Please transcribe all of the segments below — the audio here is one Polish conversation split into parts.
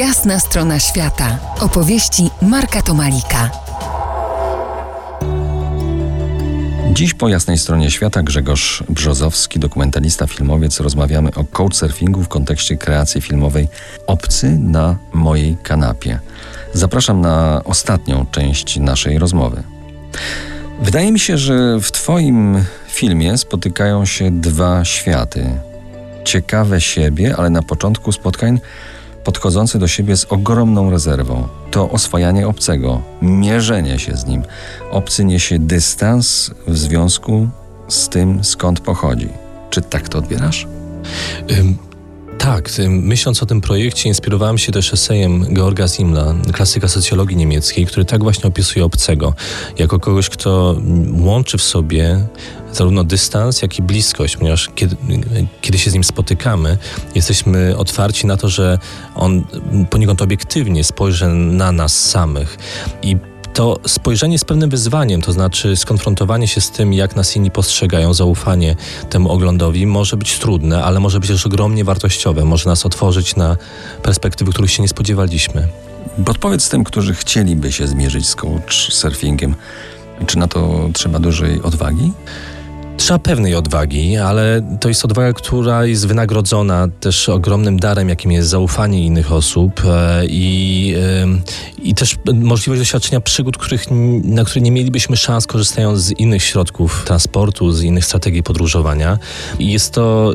Jasna strona świata. Opowieści Marka Tomalika. Dziś po jasnej stronie świata Grzegorz Brzozowski, dokumentalista, filmowiec. Rozmawiamy o couchsurfingu w kontekście kreacji filmowej Obcy na mojej kanapie. Zapraszam na ostatnią część naszej rozmowy. Wydaje mi się, że w Twoim filmie spotykają się dwa światy. Ciekawe siebie, ale na początku spotkań podchodzące do siebie z ogromną rezerwą. To oswajanie obcego, mierzenie się z nim. Obcy niesie dystans w związku z tym, skąd pochodzi. Czy tak to odbierasz? Tak, myśląc o tym projekcie, inspirowałem się też esejem Georga Zimla, klasyka socjologii niemieckiej, który tak właśnie opisuje obcego, jako kogoś, kto łączy w sobie zarówno dystans, jak i bliskość, ponieważ kiedy, kiedy się z nim spotykamy, jesteśmy otwarci na to, że on poniekąd obiektywnie spojrzy na nas samych i to spojrzenie z pewnym wyzwaniem, to znaczy skonfrontowanie się z tym, jak nas inni postrzegają, zaufanie temu oglądowi, może być trudne, ale może być też ogromnie wartościowe, może nas otworzyć na perspektywy, których się nie spodziewaliśmy. Podpowiedz tym, którzy chcieliby się zmierzyć z surfingiem, czy na to trzeba dużej odwagi? Trzeba pewnej odwagi, ale to jest odwaga, która jest wynagrodzona też ogromnym darem, jakim jest zaufanie innych osób e, i, i też możliwość doświadczenia przygód, których, na które nie mielibyśmy szans korzystając z innych środków transportu, z innych strategii podróżowania. I jest to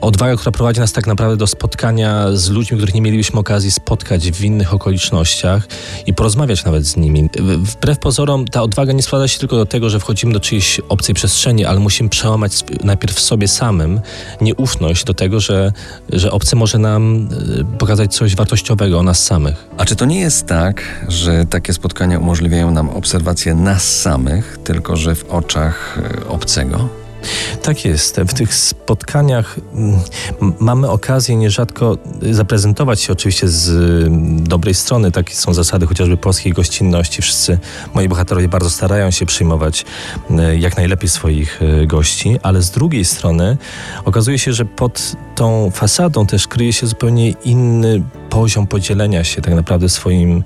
odwaga, która prowadzi nas tak naprawdę do spotkania z ludźmi, których nie mielibyśmy okazji spotkać w innych okolicznościach i porozmawiać nawet z nimi. Wbrew pozorom ta odwaga nie sprowadza się tylko do tego, że wchodzimy do czyjejś obcej przestrzeni, ale musimy przełamać najpierw w sobie samym nieufność do tego, że, że obcy może nam e, pokazać coś wartościowego o nas samych. A czy to nie jest tak, że takie spotkania umożliwiają nam obserwację nas samych, tylko że w oczach e, obcego? Tak jest. W tych spotkaniach mm, mamy okazję nierzadko zaprezentować się oczywiście z mm, dobrej strony. Takie są zasady chociażby polskiej gościnności. Wszyscy moi bohaterowie bardzo starają się przyjmować mm, jak najlepiej swoich gości, ale z drugiej strony okazuje się, że pod tą fasadą też kryje się zupełnie inny poziom podzielenia się tak naprawdę swoim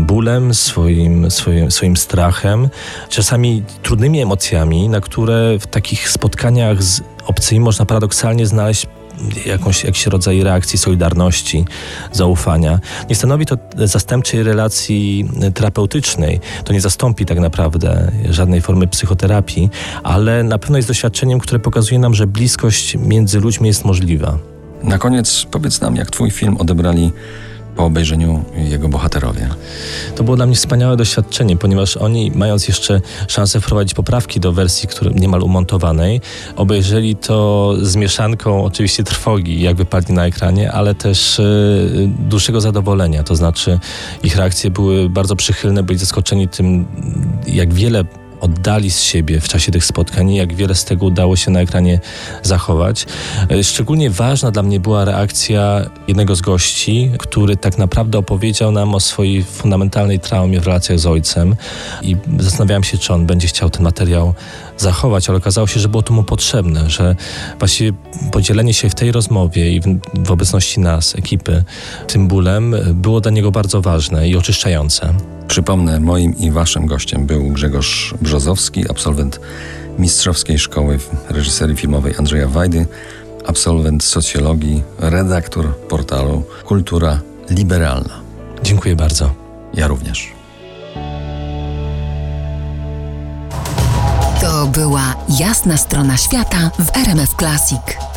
bólem, swoim, swoim, swoim strachem, czasami trudnymi emocjami, na które w takich spotkaniach z obcymi można paradoksalnie znaleźć jakąś, jakiś rodzaj reakcji solidarności, zaufania. Nie stanowi to zastępczej relacji terapeutycznej. To nie zastąpi tak naprawdę żadnej formy psychoterapii, ale na pewno jest doświadczeniem, które pokazuje nam, że bliskość między ludźmi jest możliwa. Na koniec powiedz nam, jak Twój film odebrali po obejrzeniu jego bohaterowie. To było dla mnie wspaniałe doświadczenie, ponieważ oni, mając jeszcze szansę wprowadzić poprawki do wersji który, niemal umontowanej, obejrzeli to z mieszanką oczywiście trwogi, jak wypadli na ekranie, ale też y, zadowolenia. To znaczy ich reakcje były bardzo przychylne, byli zaskoczeni tym, jak wiele oddali z siebie w czasie tych spotkań i jak wiele z tego udało się na ekranie zachować. E, szczególnie ważna dla mnie była reakcja jednego z gości, który tak naprawdę opowiedział nam o swojej fundamentalnej traumie w relacjach z ojcem i zastanawiałem się, czy on będzie chciał ten materiał zachować, ale okazało się, że było to mu potrzebne, że właściwie podzielenie się w tej rozmowie i w, w obecności nas, ekipy, tym bólem było dla niego bardzo ważne i oczyszczające. Przypomnę, moim i waszym gościem był Grzegorz Brzozowski, absolwent Mistrzowskiej Szkoły Reżyserii Filmowej Andrzeja Wajdy, absolwent socjologii, redaktor portalu Kultura Liberalna. Dziękuję bardzo. Ja również. To była jasna strona świata w RMF Classic.